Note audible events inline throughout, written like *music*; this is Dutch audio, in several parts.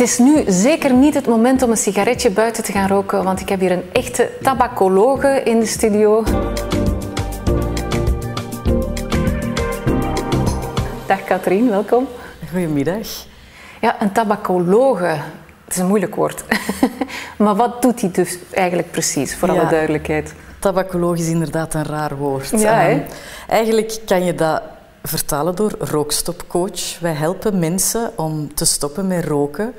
Het is nu zeker niet het moment om een sigaretje buiten te gaan roken, want ik heb hier een echte tabacologe in de studio. Dag Katrien, welkom. Goedemiddag. Ja, een tabacologe. Het is een moeilijk woord. *laughs* maar wat doet hij dus eigenlijk precies, voor alle duidelijkheid? Tabacoloog is inderdaad een raar woord. Ja? Ehm, eigenlijk kan je dat vertalen door rookstopcoach. Wij helpen mensen om te stoppen met roken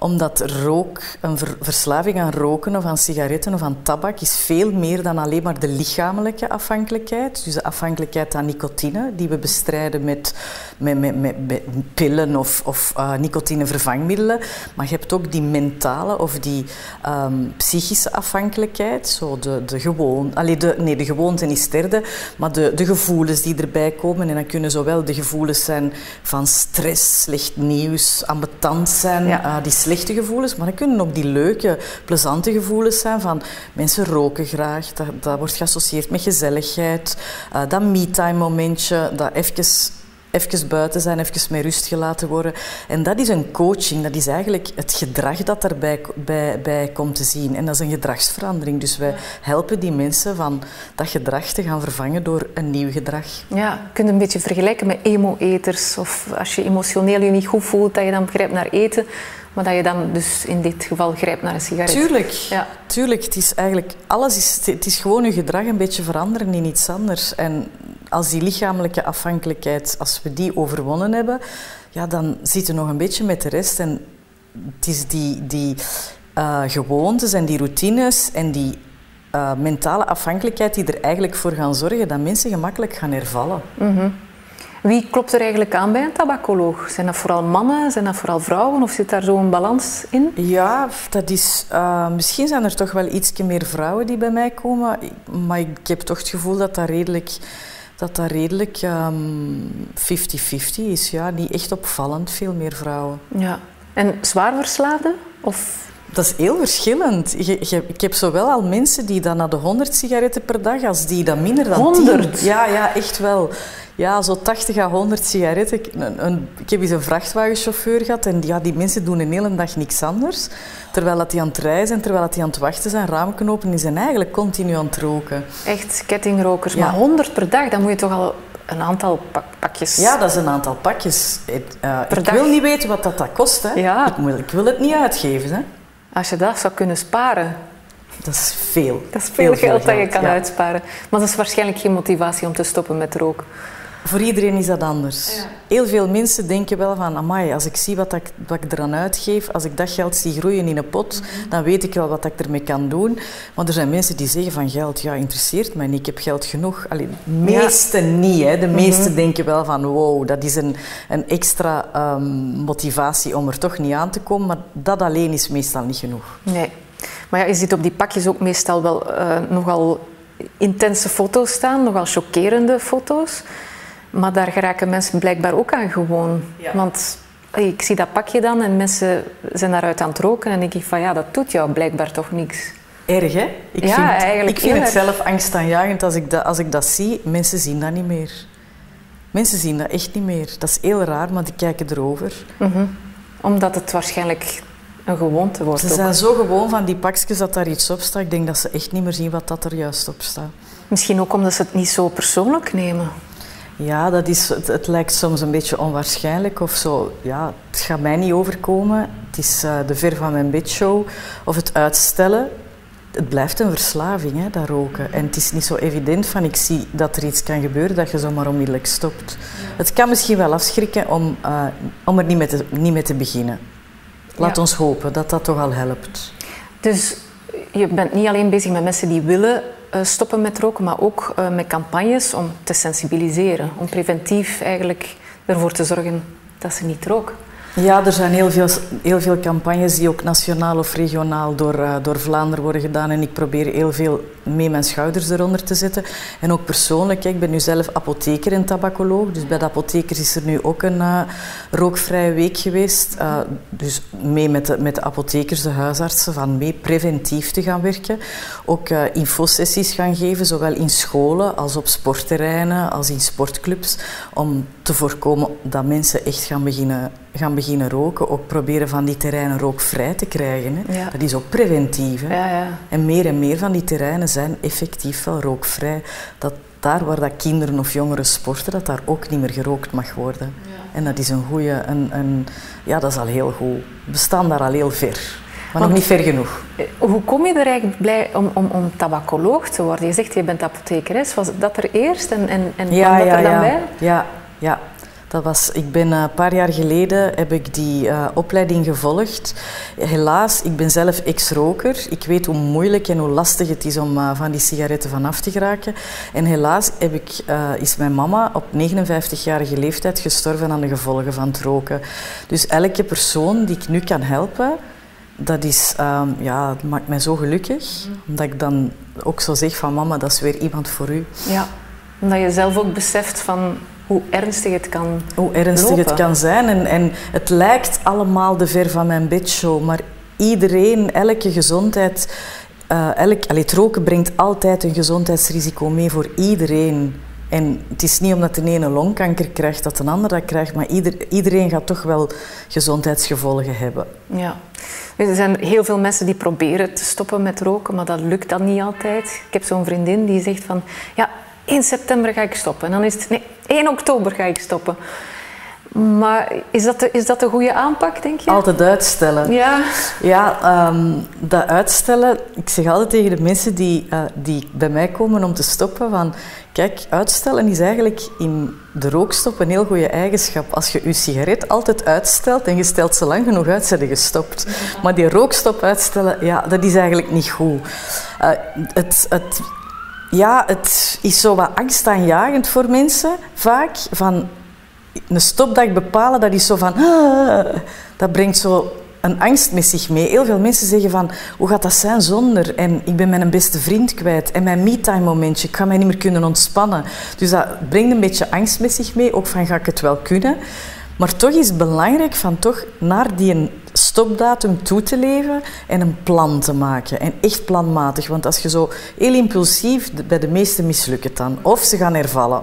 omdat rook, een ver- verslaving aan roken of aan sigaretten of aan tabak is veel meer dan alleen maar de lichamelijke afhankelijkheid. Dus de afhankelijkheid aan nicotine, die we bestrijden met, met, met, met, met pillen of, of eh, nicotinevervangmiddelen. Maar je hebt ook die mentale of die ehm, psychische afhankelijkheid. Zo de, de, gewoon, allee, de, nee, de gewoonte is derde, maar de, de gevoelens die erbij komen. En dan kunnen zowel de gevoelens zijn van stress, slecht nieuws, ambetant zijn, Ja. eh, die slechte gevoelens. Maar dan kunnen ook die leuke, plezante gevoelens zijn van mensen roken graag. Dat, dat wordt geassocieerd met gezelligheid. Eh, dat me-time momentje, dat even even buiten zijn, even met rust gelaten worden. En dat is een coaching, dat is eigenlijk het gedrag dat daarbij bij, bij komt te zien. En dat is een gedragsverandering. Dus wij helpen die mensen van dat gedrag te gaan vervangen door een nieuw gedrag. Ja, je kunt een beetje vergelijken met emo-eters. Of als je emotioneel je niet goed voelt, dat je dan grijpt naar eten. Maar dat je dan dus in dit geval grijpt naar een sigaret. Tuurlijk, Ja. tuurlijk. Het is eigenlijk alles is, het is gewoon je gedrag een beetje veranderen in iets anders. En als die lichamelijke afhankelijkheid, als we die overwonnen hebben, ja, dan zitten we nog een beetje met de rest. En het is die, die eh, gewoontes en die routines en die eh, mentale afhankelijkheid die er eigenlijk voor gaan zorgen dat mensen gemakkelijk gaan hervallen. Wie klopt er eigenlijk aan bij een tabacoloog? Zijn dat vooral mannen? Zijn dat vooral vrouwen? Of zit daar zo'n balans in? Ja, dat is, eh, misschien zijn er toch wel iets meer vrouwen die bij mij komen, maar ik heb toch het gevoel dat dat redelijk, dat dat redelijk ehm, 50-50 is. Ja, niet echt opvallend, veel meer vrouwen. Ja. En zwaar verslaafden? Of... Dat is heel verschillend. Je- je- ik heb zowel al mensen die dan naar de 100 sigaretten per dag, als die dan minder dan 100? 10. Ja, ja, echt wel. Ja, zo 80 à 100 sigaretten. Ik, een, een- ik heb eens een vrachtwagenchauffeur gehad en ja, die mensen doen een hele dag niks anders. Terwijl dat die aan het reizen zijn, terwijl dat die aan het wachten zijn, openen, die zijn eigenlijk continu aan het roken. Echt kettingrokers. Ja. Maar 100 per dag, dan moet je toch al een aantal pak- pakjes... Ja, dat is een aantal pakjes. Eh, Per ik dag. wil niet weten wat dat, dat kost. Hè. Ja. Ik, wil, ik wil het niet uitgeven. Hè. Als je dat zou kunnen sparen, Dat is veel. dat is veel geld dat je kan ja. uitsparen. Maar dat is waarschijnlijk geen motivatie om te stoppen met roken. Voor iedereen is dat anders. Heel veel mensen denken wel van, amai, als ik zie wat ik, wat ik eraan uitgeef, als ik dat geld zie groeien in een pot, dan weet ik wel wat ik ermee kan doen. Maar er zijn mensen die zeggen van geld, ja, interesseert mij niet, ik heb geld genoeg. Allee, de meesten niet, hè. De meesten denken wel van, wow, dat is een, een extra ehm, motivatie om er toch niet aan te komen, maar dat alleen is meestal niet genoeg. Nee. Maar ja, je ziet op die pakjes ook meestal wel eh, nogal intense foto's staan, nogal chockerende foto's. Maar daar geraken mensen blijkbaar ook aan gewoon. Ja. Want ik zie dat pakje dan en mensen zijn daaruit aan het roken. En denk ik van ja, dat doet jou blijkbaar toch niks. Erg, hè? Ik Ja, vind, eigenlijk ik vind het erg. zelf angstaanjagend als ik, dat, als ik dat zie. Mensen zien dat niet meer. Mensen zien dat echt niet meer. Dat is heel raar, maar die kijken erover. Omdat het waarschijnlijk een gewoonte wordt. Ze ook. zijn zo gewoon van die pakjes dat daar iets op staat. Ik denk dat ze echt niet meer zien wat dat er juist op staat. Misschien ook omdat ze het niet zo persoonlijk nemen. Ja, dat is, het, het lijkt soms een beetje onwaarschijnlijk of zo. Ja, het gaat mij niet overkomen. Het is eh, de ver van mijn bedshow. Of het uitstellen. Het blijft een verslaving, hè, dat roken. En het is niet zo evident van ik zie dat er iets kan gebeuren dat je zomaar onmiddellijk stopt. Het kan misschien wel afschrikken om, eh, om er niet mee, te, niet mee te beginnen. Laat Ja. ons hopen dat dat toch al helpt. Dus je bent niet alleen bezig met mensen die willen stoppen met roken, maar ook eh, met campagnes om te sensibiliseren. Om preventief eigenlijk ervoor te zorgen dat ze niet roken. Ja, er zijn heel veel, heel veel campagnes die ook nationaal of regionaal door, eh, door Vlaanderen worden gedaan. En ik probeer heel veel mee mijn schouders eronder te zetten. En ook persoonlijk, ik ben nu zelf apotheker en tabacoloog. Dus bij de apothekers is er nu ook een eh, rookvrije week geweest. Eh, dus mee met de, met de apothekers, de huisartsen, van mee preventief te gaan werken. Ook infosessies gaan geven, zowel in scholen als op sportterreinen, als in sportclubs. Om te voorkomen dat mensen echt gaan beginnen, gaan beginnen roken, ook proberen van die terreinen rookvrij te krijgen. Hè. Dat is ook preventief. Hè. Ja, ja. En meer en meer van die terreinen zijn effectief wel rookvrij. Dat daar waar dat kinderen of jongeren sporten, dat daar ook niet meer gerookt mag worden. En dat is een goede, een, een, ja, dat is al heel goed. We staan daar al heel ver. Maar nog niet ver genoeg. Eh, hoe kom je er eigenlijk blij om, om, om tabacoloog te worden? Je zegt je bent apothekeres. Was dat er eerst en, en, en ja, kwam dat er dan ja. bij? Ja, ja. Dat was, ik ben eh, een paar jaar geleden heb ik die uh, opleiding gevolgd. Helaas, ik ben zelf ex-roker. Ik weet hoe moeilijk en hoe lastig het is om uh, van die sigaretten vanaf te geraken. En helaas heb ik, is mijn mama op 59-jarige leeftijd gestorven aan de gevolgen van het roken. Dus elke persoon die ik nu kan helpen, dat, is, um, ja, maakt mij zo gelukkig. Omdat ik dan ook zo zeg van mama, dat is weer iemand voor u. Ja, omdat je zelf ook beseft van hoe ernstig het kan Hoe ernstig het kan zijn. En, en het lijkt allemaal de ver van mijn bedshow, maar iedereen, elke gezondheid... Uh, elk, allee, het roken brengt altijd een gezondheidsrisico mee voor iedereen. En het is niet omdat de ene longkanker krijgt dat een ander dat krijgt, maar ieder, iedereen gaat toch wel gezondheidsgevolgen hebben. Ja. Er zijn heel veel mensen die proberen te stoppen met roken, maar dat lukt dan niet altijd. Ik heb zo'n vriendin die zegt van, ja, 1 september ga ik stoppen. En dan is het, nee, 1 oktober ga ik stoppen. Maar is dat, de, is dat de goede aanpak, denk je? Altijd uitstellen. Ja. Ja, um, dat uitstellen... Ik zeg altijd tegen de mensen die, uh, die bij mij komen om te stoppen van... Kijk, uitstellen is eigenlijk in de rookstop een heel goede eigenschap. Als je je sigaret altijd uitstelt en je stelt ze lang genoeg uit, zijn gestopt. Maar die rookstop uitstellen, ja, dat is eigenlijk niet goed. Uh, het, het, ja, het is zo wat angstaanjagend voor mensen, vaak. Van een stopdag bepalen, dat is zo van... Ah, dat brengt zo een angst met zich mee. Heel veel mensen zeggen van, hoe gaat dat zijn zonder? En ik ben mijn beste vriend kwijt. En mijn me-time momentje, ik ga mij niet meer kunnen ontspannen. Dus dat brengt een beetje angst met zich mee. Ook van, ga ik het wel kunnen? Maar toch is het belangrijk van toch naar die stopdatum toe te leven en een plan te maken. En echt planmatig. Want als je zo heel impulsief, bij de meesten mislukt het dan. Of ze gaan hervallen.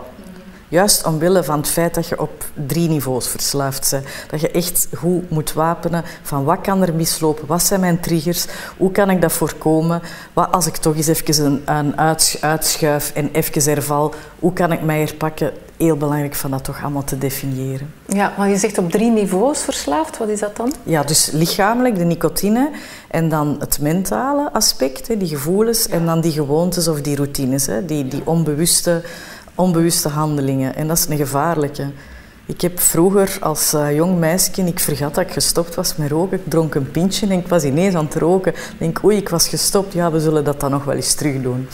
Juist omwille van het feit dat je op drie niveaus verslaafd bent. Dat je echt goed moet wapenen van wat kan er mislopen, wat zijn mijn triggers, hoe kan ik dat voorkomen, wat als ik toch eens even een, uitschuif en even herval, hoe kan ik mij herpakken. Heel belangrijk van dat toch allemaal te definiëren. Ja, maar je zegt op drie niveaus verslaafd, wat is dat dan? Ja, dus lichamelijk de nicotine en dan het mentale aspect, die gevoelens en dan die gewoontes of die routines, die, die onbewuste onbewuste handelingen. En dat is een gevaarlijke. Ik heb vroeger als uh, jong meisje, ik vergat dat ik gestopt was met roken. Ik dronk een pintje en ik was ineens aan het roken. Ik denk, oei, ik was gestopt. Ja, we zullen dat dan nog wel eens terug doen.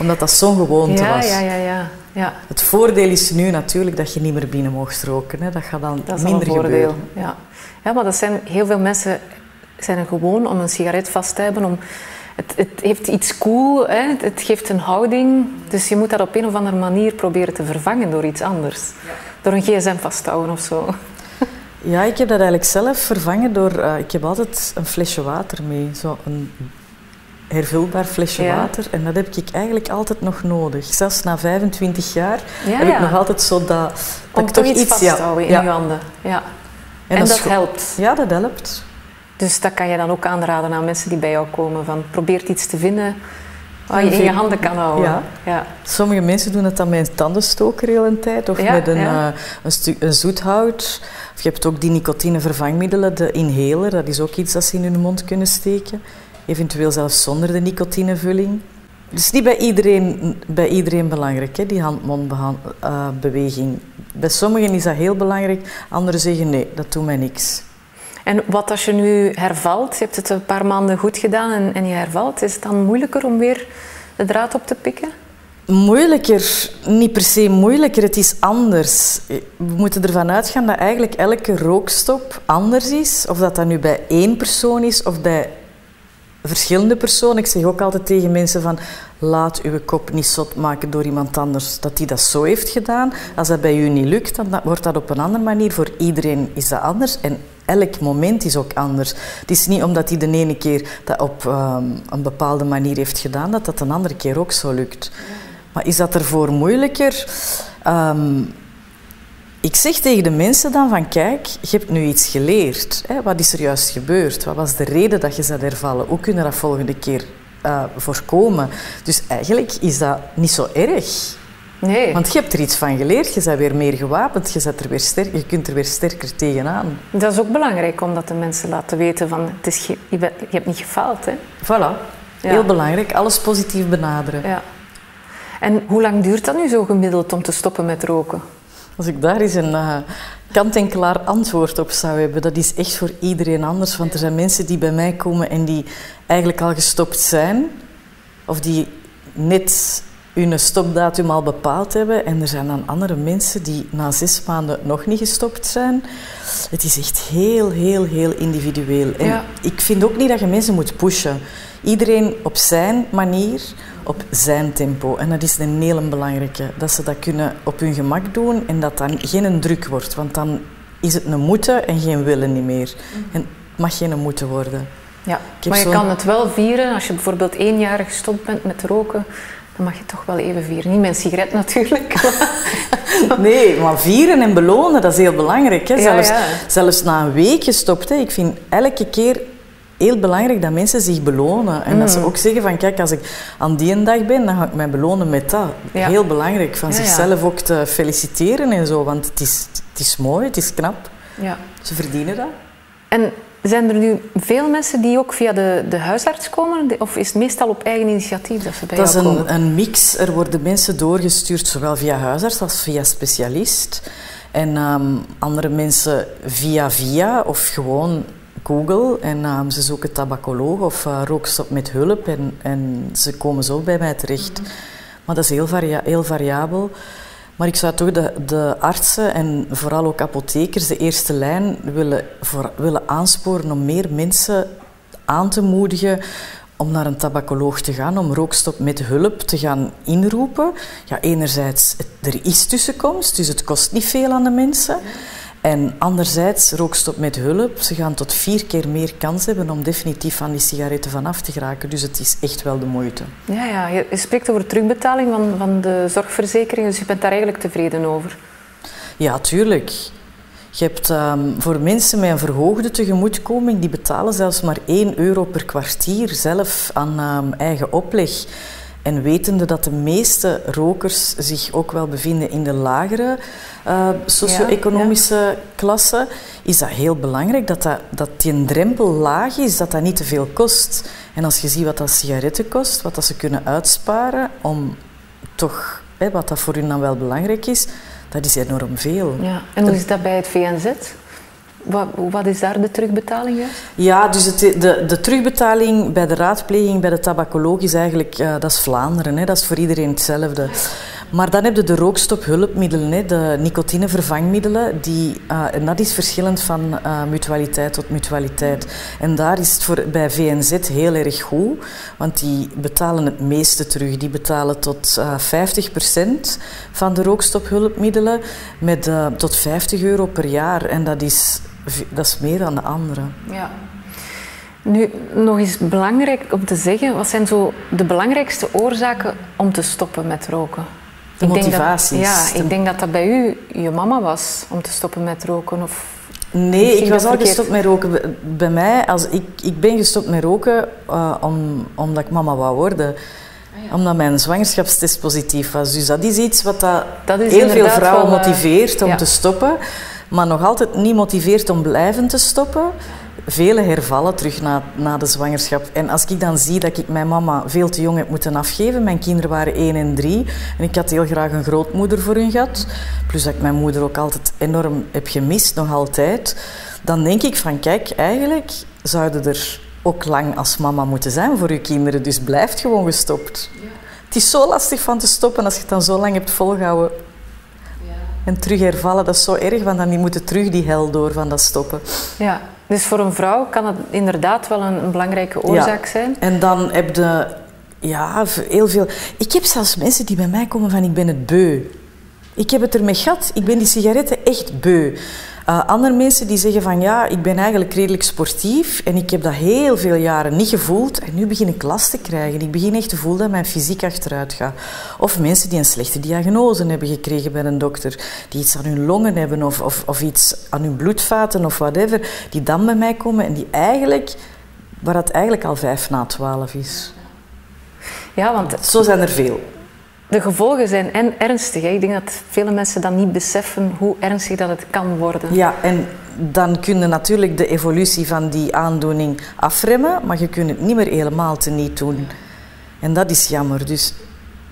Omdat dat zo'n gewoonte ja, was. Ja, ja, ja, ja. Het voordeel is nu natuurlijk dat je niet meer binnen mocht roken. Hè. Dat gaat dan dat minder een voordeel. gebeuren. Ja. ja, maar dat zijn heel veel mensen zijn er gewoon om een sigaret vast te hebben, om het, het, heeft iets cool, hè? Het, geeft een houding. Dus je moet dat op een of andere manier proberen te vervangen door iets anders. Door een gsm vast te houden of zo. Ja, ik heb dat eigenlijk zelf vervangen door... Uh, ik heb altijd een flesje water mee. Zo een hervulbaar flesje water. En dat heb ik eigenlijk altijd nog nodig. Zelfs na 25 jaar heb ik nog altijd zo dat... dat Om ik toch iets vasthouden in je handen. Ja. En, en dat, dat helpt. Ja, dat helpt. Dus dat kan je dan ook aanraden aan mensen die bij jou komen. Van probeer iets te vinden wat je in je handen kan houden. Ja. ja. Sommige mensen doen het dan met een tandenstoker heel een tijd. Of met een, uh, een, een zoethout. Of je hebt ook die nicotinevervangmiddelen, de inhaler. Dat is ook iets dat ze in hun mond kunnen steken. Eventueel zelfs zonder de nicotinevulling. Dus niet bij iedereen, bij iedereen belangrijk, hè, die hand-mond-beweging. Uh, bij sommigen is dat heel belangrijk, anderen zeggen nee, dat doet mij niks. En wat als je nu hervalt, je hebt het een paar maanden goed gedaan en, en je hervalt, is het dan moeilijker om weer de draad op te pikken? Moeilijker, niet per se moeilijker, het is anders. We moeten ervan uitgaan dat eigenlijk elke rookstop anders is. Of dat dat nu bij één persoon is of bij verschillende personen. Ik zeg ook altijd tegen mensen van laat uw kop niet zot maken door iemand anders dat die dat zo heeft gedaan. Als dat bij u niet lukt, dan wordt dat op een andere manier. Voor iedereen is dat anders en elk moment is ook anders. Het is niet omdat hij de ene keer dat op um, een bepaalde manier heeft gedaan, dat dat een andere keer ook zo lukt. Maar is dat ervoor moeilijker? Um, ik zeg tegen de mensen dan van kijk, je hebt nu iets geleerd. Hè? Wat is er juist gebeurd? Wat was de reden dat je zat hervallen? Hoe kunnen we dat volgende keer uh, voorkomen? Dus eigenlijk is dat niet zo erg. Nee. Want je hebt er iets van geleerd, je bent weer meer gewapend, je, er weer sterk, je kunt er weer sterker tegenaan. Dat is ook belangrijk om dat de mensen laten weten van het is je, je, hebt niet gefaald. Hè? Voilà, heel belangrijk, alles positief benaderen. Ja. En hoe lang duurt dat nu zo gemiddeld om te stoppen met roken? Als ik daar eens een uh, kant-en-klaar antwoord op zou hebben, dat is echt voor iedereen anders. Want er zijn mensen die bij mij komen en die eigenlijk al gestopt zijn, of die net hun stopdatum al bepaald hebben. En er zijn dan andere mensen die na zes maanden nog niet gestopt zijn. Het is echt heel, heel, heel individueel. En ik vind ook niet dat je mensen moet pushen. Iedereen op zijn manier, op zijn tempo. En dat is een hele belangrijke. Dat ze dat kunnen op hun gemak doen en dat dan geen druk wordt. Want dan is het een moeten en geen willen niet meer. En het mag geen moeten worden. Ja, maar je kan het wel vieren als je bijvoorbeeld één jaar gestopt bent met roken dan mag je toch wel even vieren. Niet met een sigaret natuurlijk. *laughs* *laughs* nee, maar vieren en belonen, dat is heel belangrijk. Hè? Zelfs, zelfs na een week gestopt. Hè? Ik vind elke keer heel belangrijk dat mensen zich belonen. En dat ze mm. ook zeggen van, kijk, als ik aan die een dag ben, dan ga ik mij belonen met dat. Heel belangrijk, van zichzelf ook te feliciteren en zo. Want het is, het is mooi, het is knap. Ja. Ze verdienen dat. En zijn er nu veel mensen die ook via de, de huisarts komen? Of is het meestal op eigen initiatief dat ze bij dat jou komen? Dat is een, mix. Er worden mensen doorgestuurd, zowel via huisarts als via specialist. En ehm, andere mensen via via of gewoon Google. En ehm, ze zoeken tabacoloog of uh, rookstop met hulp. En, en ze komen zo bij mij terecht. Mhm. Maar dat is heel, varia heel variabel. Maar ik zou toch de, de, artsen en vooral ook apothekers de eerste lijn willen, voor, willen aansporen om meer mensen aan te moedigen om naar een tabacoloog te gaan, om rookstop met hulp te gaan inroepen. Ja, enerzijds, er is tussenkomst, dus het kost niet veel aan de mensen. En anderzijds, rookstop met hulp. Ze gaan tot vier keer meer kans hebben om definitief van die sigaretten vanaf te geraken. Dus het is echt wel de moeite. Ja, ja. je spreekt over terugbetaling van, van de zorgverzekering, dus je bent daar eigenlijk tevreden over? Ja, tuurlijk. Je hebt ehm, voor mensen met een verhoogde tegemoetkoming, die betalen zelfs maar 1 euro per kwartier zelf aan ehm, eigen opleg. En wetende dat de meeste rokers zich ook wel bevinden in de lagere uh, socio-economische klasse, is dat heel belangrijk dat, dat, dat die drempel laag is, dat dat niet te veel kost. En als je ziet wat dat sigaretten kost, wat dat ze kunnen uitsparen om toch, hè, wat dat voor hun dan wel belangrijk is, dat is enorm veel. Ja. En hoe is dat bij het VNZ? Wat, wat, is daar de terugbetaling? Ja, dus het, de, de, terugbetaling bij de raadpleging bij de tabacoloog is eigenlijk, uh, dat is Vlaanderen, hè, dat is voor iedereen hetzelfde. Maar dan heb je de rookstophulpmiddelen, de nicotinevervangmiddelen, die, uh, en dat is verschillend van uh, mutualiteit tot mutualiteit. En daar is het voor, bij VNZ heel erg goed, want die betalen het meeste terug. Die betalen tot uh, 50% van de rookstophulpmiddelen met tot 50 euro per jaar. En dat is dat is meer dan de anderen. Ja. Nu, nog eens belangrijk om te zeggen, wat zijn zo de belangrijkste oorzaken om te stoppen met roken? De motivaties. ja, ik denk dat dat bij u je mama was om te stoppen met roken. Of nee, ik was al gestopt met roken. Bij mij, als ik, ik ben gestopt met roken uh, om, omdat ik mama wou worden. Ah, omdat mijn zwangerschapstest positief was. Dus dat is iets wat dat, dat heel veel vrouwen eh, motiveert om te stoppen maar nog altijd niet motiveert om blijven te stoppen. Vele hervallen terug na, na de zwangerschap. En als ik dan zie dat ik mijn mama veel te jong heb moeten afgeven, mijn kinderen waren 1 en 3 en ik had heel graag een grootmoeder voor hun gehad, plus dat ik mijn moeder ook altijd enorm heb gemist, nog altijd, dan denk ik van kijk, eigenlijk zouden er ook lang als mama moeten zijn voor je kinderen, dus blijft gewoon gestopt. Ja. Het is zo lastig van te stoppen als je het dan zo lang hebt volgehouden. En terug hervallen, dat is zo erg, want dan moeten terug die hel door van dat stoppen. Ja, dus voor een vrouw kan het inderdaad wel een, een belangrijke oorzaak ja. zijn. En dan heb je ja, heel veel... Ik heb zelfs mensen die bij mij komen van ik ben het beu. Ik heb het ermee gehad. Ik ben die sigaretten echt beu. Uh, andere mensen die zeggen van ja, ik ben eigenlijk redelijk sportief en ik heb dat heel veel jaren niet gevoeld en nu begin ik last te krijgen. Ik begin echt te voelen dat mijn fysiek achteruit gaat. Of mensen die een slechte diagnose hebben gekregen bij een dokter, die iets aan hun longen hebben of, of, of iets aan hun bloedvaten of whatever, die dan bij mij komen en die eigenlijk, waar het eigenlijk al vijf na twaalf is. Ja, want... Zo zijn er veel. De gevolgen zijn en ernstig. Ik denk dat vele mensen dan niet beseffen hoe ernstig dat het kan worden. Ja, en dan kun je natuurlijk de evolutie van die aandoening afremmen, maar je kunt het niet meer helemaal teniet doen. En dat is jammer. Dus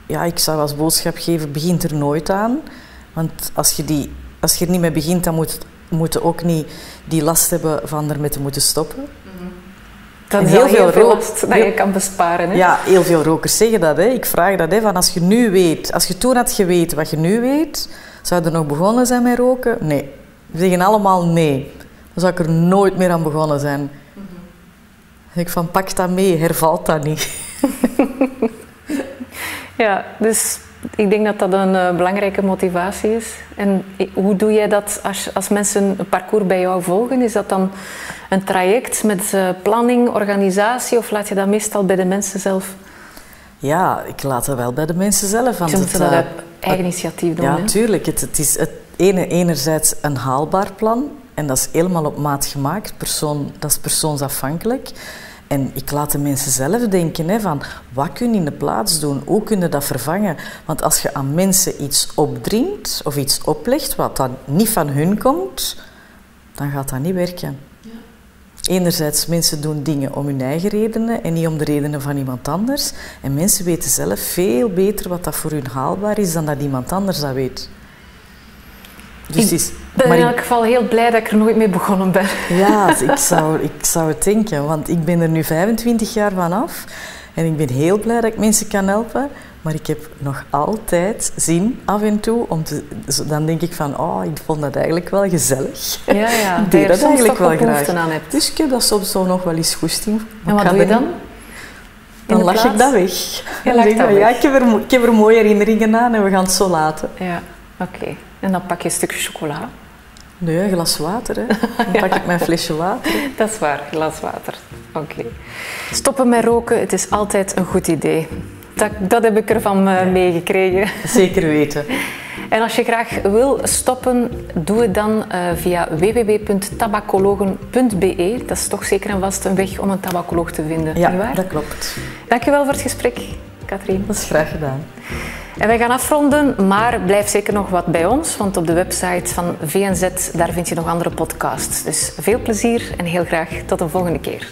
ja, ik zou als boodschap geven, begint er nooit aan. Want als je, die, als je er niet mee begint, dan moet, moet je ook niet die last hebben van ermee te moeten stoppen. Dat is heel veel rookt dat je kan besparen. Hè? Ja, heel veel rokers zeggen dat. Hè. Ik vraag dat. Hè, van als je nu weet, als je toen had geweten wat je nu weet, zou je er nog begonnen zijn met roken? Nee. We zeggen allemaal nee. Dan zou ik er nooit meer aan begonnen zijn. Mm Ik van pak dat mee, hervalt dat niet. *laughs* ja, dus ik denk dat dat een uh, belangrijke motivatie is. En hoe doe jij dat als, als mensen een parcours bij jou volgen? Is dat dan een traject met uh, planning, organisatie of laat je dat meestal bij de mensen zelf? Ja, ik laat dat wel bij de mensen zelf. Want Ze moeten dat op eigen initiatief doen. Ja, natuurlijk. Het, het, is het ene, enerzijds een haalbaar plan en dat is helemaal op maat gemaakt. Persoon, dat is persoonsafhankelijk. En ik laat de mensen zelf denken hè, van wat kun je in de plaats doen, hoe kun je dat vervangen. Want als je aan mensen iets opdringt of iets oplegt wat dan niet van hun komt, dan gaat dat niet werken. Ja. Enerzijds, mensen doen dingen om hun eigen redenen en niet om de redenen van iemand anders. En mensen weten zelf veel beter wat dat voor hun haalbaar is dan dat iemand anders dat weet. Dus ik ben in elk geval heel blij dat ik er nooit mee begonnen ben. Ja, *laughs* ik zou, ik zou het denken, want ik ben er nu 25 jaar vanaf en ik ben heel blij dat ik mensen kan helpen. Maar ik heb nog altijd zin af en toe om te. Dan denk ik van, oh, ik vond dat eigenlijk wel gezellig. Ja, ja. *laughs* ik deed dat eigenlijk wel graag. Aan hebt. Dus ik heb dat soms zo nog wel eens goesting. En wat doe je dan? Dan lach ik dat weg. Je dat weg. Ja, ik heb, er, ik heb er mooie herinneringen aan en we gaan het zo laten. Ja, oké. En dan pak je een stukje chocola. Nee, een glas water. Hè. Dan pak ik mijn flesje water. *laughs* Dat is waar, glas water. Oké. Stoppen met roken, het is altijd een goed idee. Dat, dat heb ik ervan uh, meegekregen. Zeker weten. *laughs* En als je graag wil stoppen, doe het dan uh, via www.tabacologen.be. Dat is toch zeker en vast een weg om een tabacoloog te vinden. Ja, dat klopt. Dankjewel voor het gesprek, Katrien. Dat is graag gedaan. En wij gaan afronden, maar blijf zeker nog wat bij ons, want op de website van VNZ daar vind je nog andere podcasts. Dus veel plezier en heel graag tot een volgende keer.